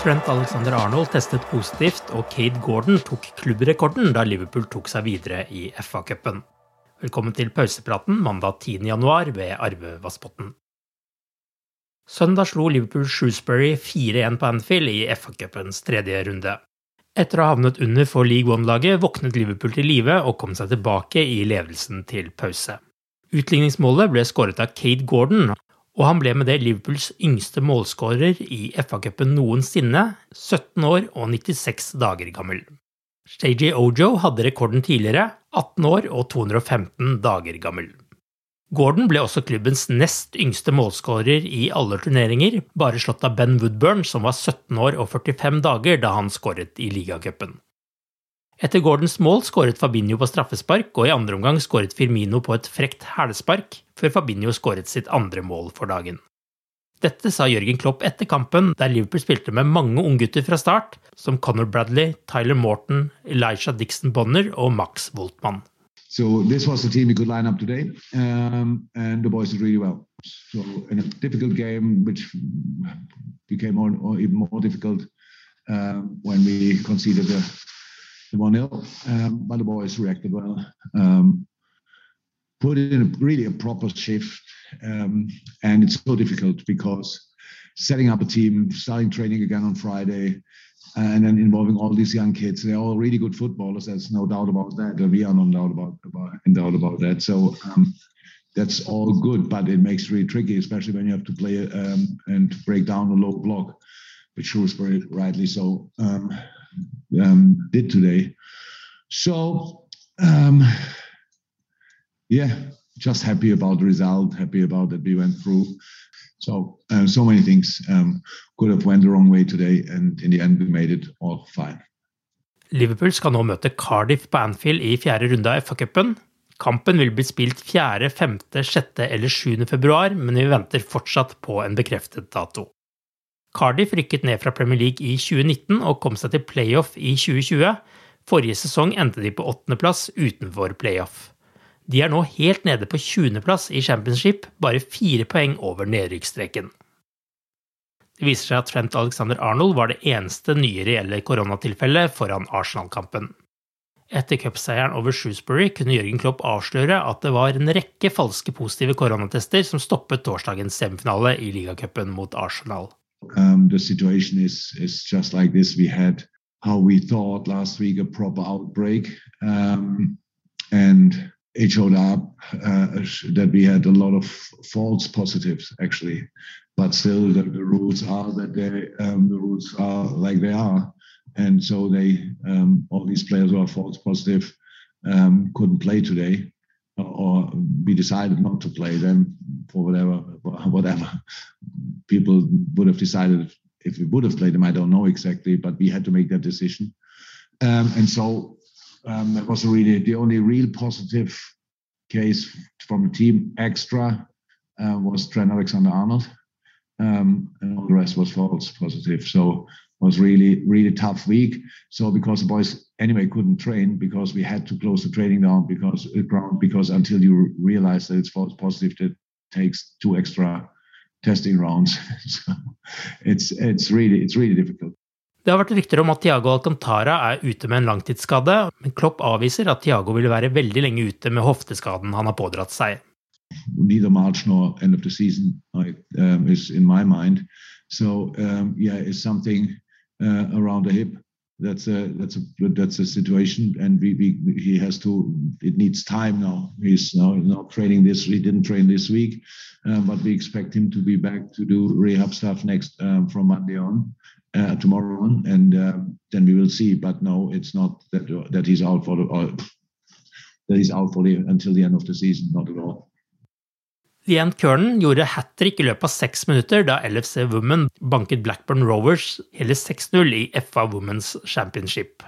Trent Alexander Arnold testet positivt, og Cade Gordon tok klubbrekorden da Liverpool tok seg videre i FA-cupen. Velkommen til pausepraten mandag 10.10 ved Arve Vassbotn. Søndag slo Liverpool Shrewsbury 4-1 på Anfield i FA-cupens tredje runde. Etter å ha havnet under for League One-laget våknet Liverpool til live og kom seg tilbake i ledelsen til pause. Utligningsmålet ble skåret av Cade Gordon, og han ble med det Liverpools yngste målskårer i FA-cupen noensinne, 17 år og 96 dager gammel. Stage Ojo hadde rekorden tidligere, 18 år og 215 dager gammel. Gordon ble også klubbens nest yngste målskårer i alle turneringer, bare slått av Ben Woodburn, som var 17 år og 45 dager da han skåret i ligacupen. Etter Gordons mål skåret Fabinho på straffespark, og i andre omgang skåret Firmino på et frekt hælspark, før Fabinho skåret sitt andre mål for dagen. Dette sa Jørgen Klopp etter kampen, der Liverpool spilte med mange unggutter fra start, som Conor Bradley, Tyler Morton, Elijah Dixon Bonner og Max Woltmann. So this was the team we could line up today, um, and the boys did really well. So in a difficult game, which became more, or even more difficult um, when we conceded the 1 0. Um, but the boys reacted well. Um, put in a, really a proper shift. Um, and it's so difficult because setting up a team, starting training again on Friday, and then involving all these young kids. They're all really good footballers. There's no doubt about that. We are no doubt about, about in doubt about that. So um, that's all good, but it makes it really tricky, especially when you have to play um, and break down a low block, which Shrewsbury rightly so um, did today. So, um, yeah, just happy about the result, happy about that we went through. So, uh, so many things um, could have went the wrong way today, and in the end, we made it all fine. Liverpool skal nå møte Cardiff på Anfield i fjerde runde av FA-cupen. Kampen vil bli spilt 4., 5., 6. eller 7. februar, men vi venter fortsatt på en bekreftet dato. Cardiff rykket ned fra Premier League i 2019 og kom seg til playoff i 2020. Forrige sesong endte de på åttendeplass utenfor playoff. De er nå helt nede på 20.-plass i championship, bare fire poeng over nedrykksstreken. Det viser seg at Trent Alexander Arnold var det eneste nye reelle koronatilfellet foran Arsenal-kampen. Etter cupseieren over Shrewsbury kunne Jørgen Klopp avsløre at det var en rekke falske positive koronatester som stoppet torsdagens semifinale i ligacupen mot Arsenal. Um, the situation is is just like this. We had how we thought last week a proper outbreak, um, and it showed up uh, that we had a lot of false positives actually. But still, the, the rules are that they um, the rules are like they are, and so they um, all these players who are false positive um, couldn't play today or we decided not to play them for whatever whatever people would have decided if we would have played them. I don't know exactly, but we had to make that decision, um, and so um, that was really the only real positive case from the team extra uh, was Trent Alexander-Arnold, um, and all the rest was false positive. So was really really tough week. So because the boys anyway couldn't train because we had to close the training down because uh, ground because until you realize that it's false positive, it takes two extra testing rounds. so it's it's really it's really difficult. Det har vært rykter om at Tiago Alcantara er ute med en langtidsskade, men Klopp avviser at Tiago vil være veldig lenge ute med hofteskaden han har pådratt seg. Neither March nor end of the season um, is in my mind. So um, yeah, it's something uh, around the hip. That's a that's a that's a situation, and we, we he has to. It needs time now. He's now not training this. He didn't train this week, um, but we expect him to be back to do rehab stuff next um, from Monday on, uh, tomorrow on, and uh, then we will see. But no, it's not that that he's out for the. Uh, that he's out for the until the end of the season. Not at all. Leanne Kernan gjorde hat trick i løpet av seks minutter da LFC Women banket Blackburn Rovers hele 6-0 i FA Women's Championship.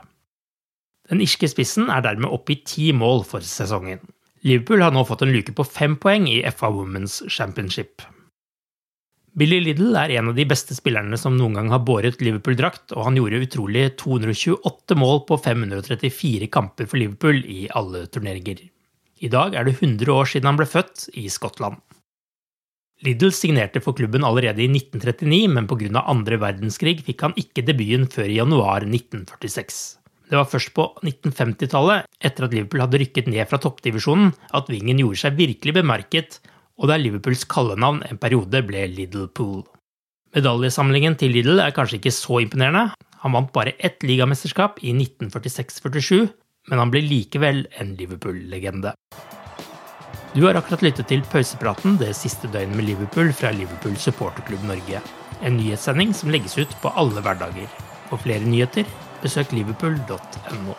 Den irske spissen er dermed oppe i ti mål for sesongen. Liverpool har nå fått en luke på fem poeng i FA Women's Championship. Billy Liddle er en av de beste spillerne som noen gang har båret Liverpool-drakt, og han gjorde utrolig 228 mål på 534 kamper for Liverpool i alle turneringer. I dag er det 100 år siden han ble født i Skottland. Liddle signerte for klubben allerede i 1939, men pga. andre verdenskrig fikk han ikke debuten før i januar 1946. Det var først på 1950-tallet, etter at Liverpool hadde rykket ned fra toppdivisjonen, at vingen gjorde seg virkelig bemerket, og der Liverpools kallenavn en periode ble Liddlepool. Medaljesamlingen til Liddle er kanskje ikke så imponerende. Han vant bare ett ligamesterskap i 1946-47, men han blir likevel en Liverpool-legende. Du har akkurat lyttet til pausepraten det siste døgnet med Liverpool fra Liverpool supporterklubb Norge. En nyhetssending som legges ut på alle hverdager. For flere nyheter, besøk liverpool.no.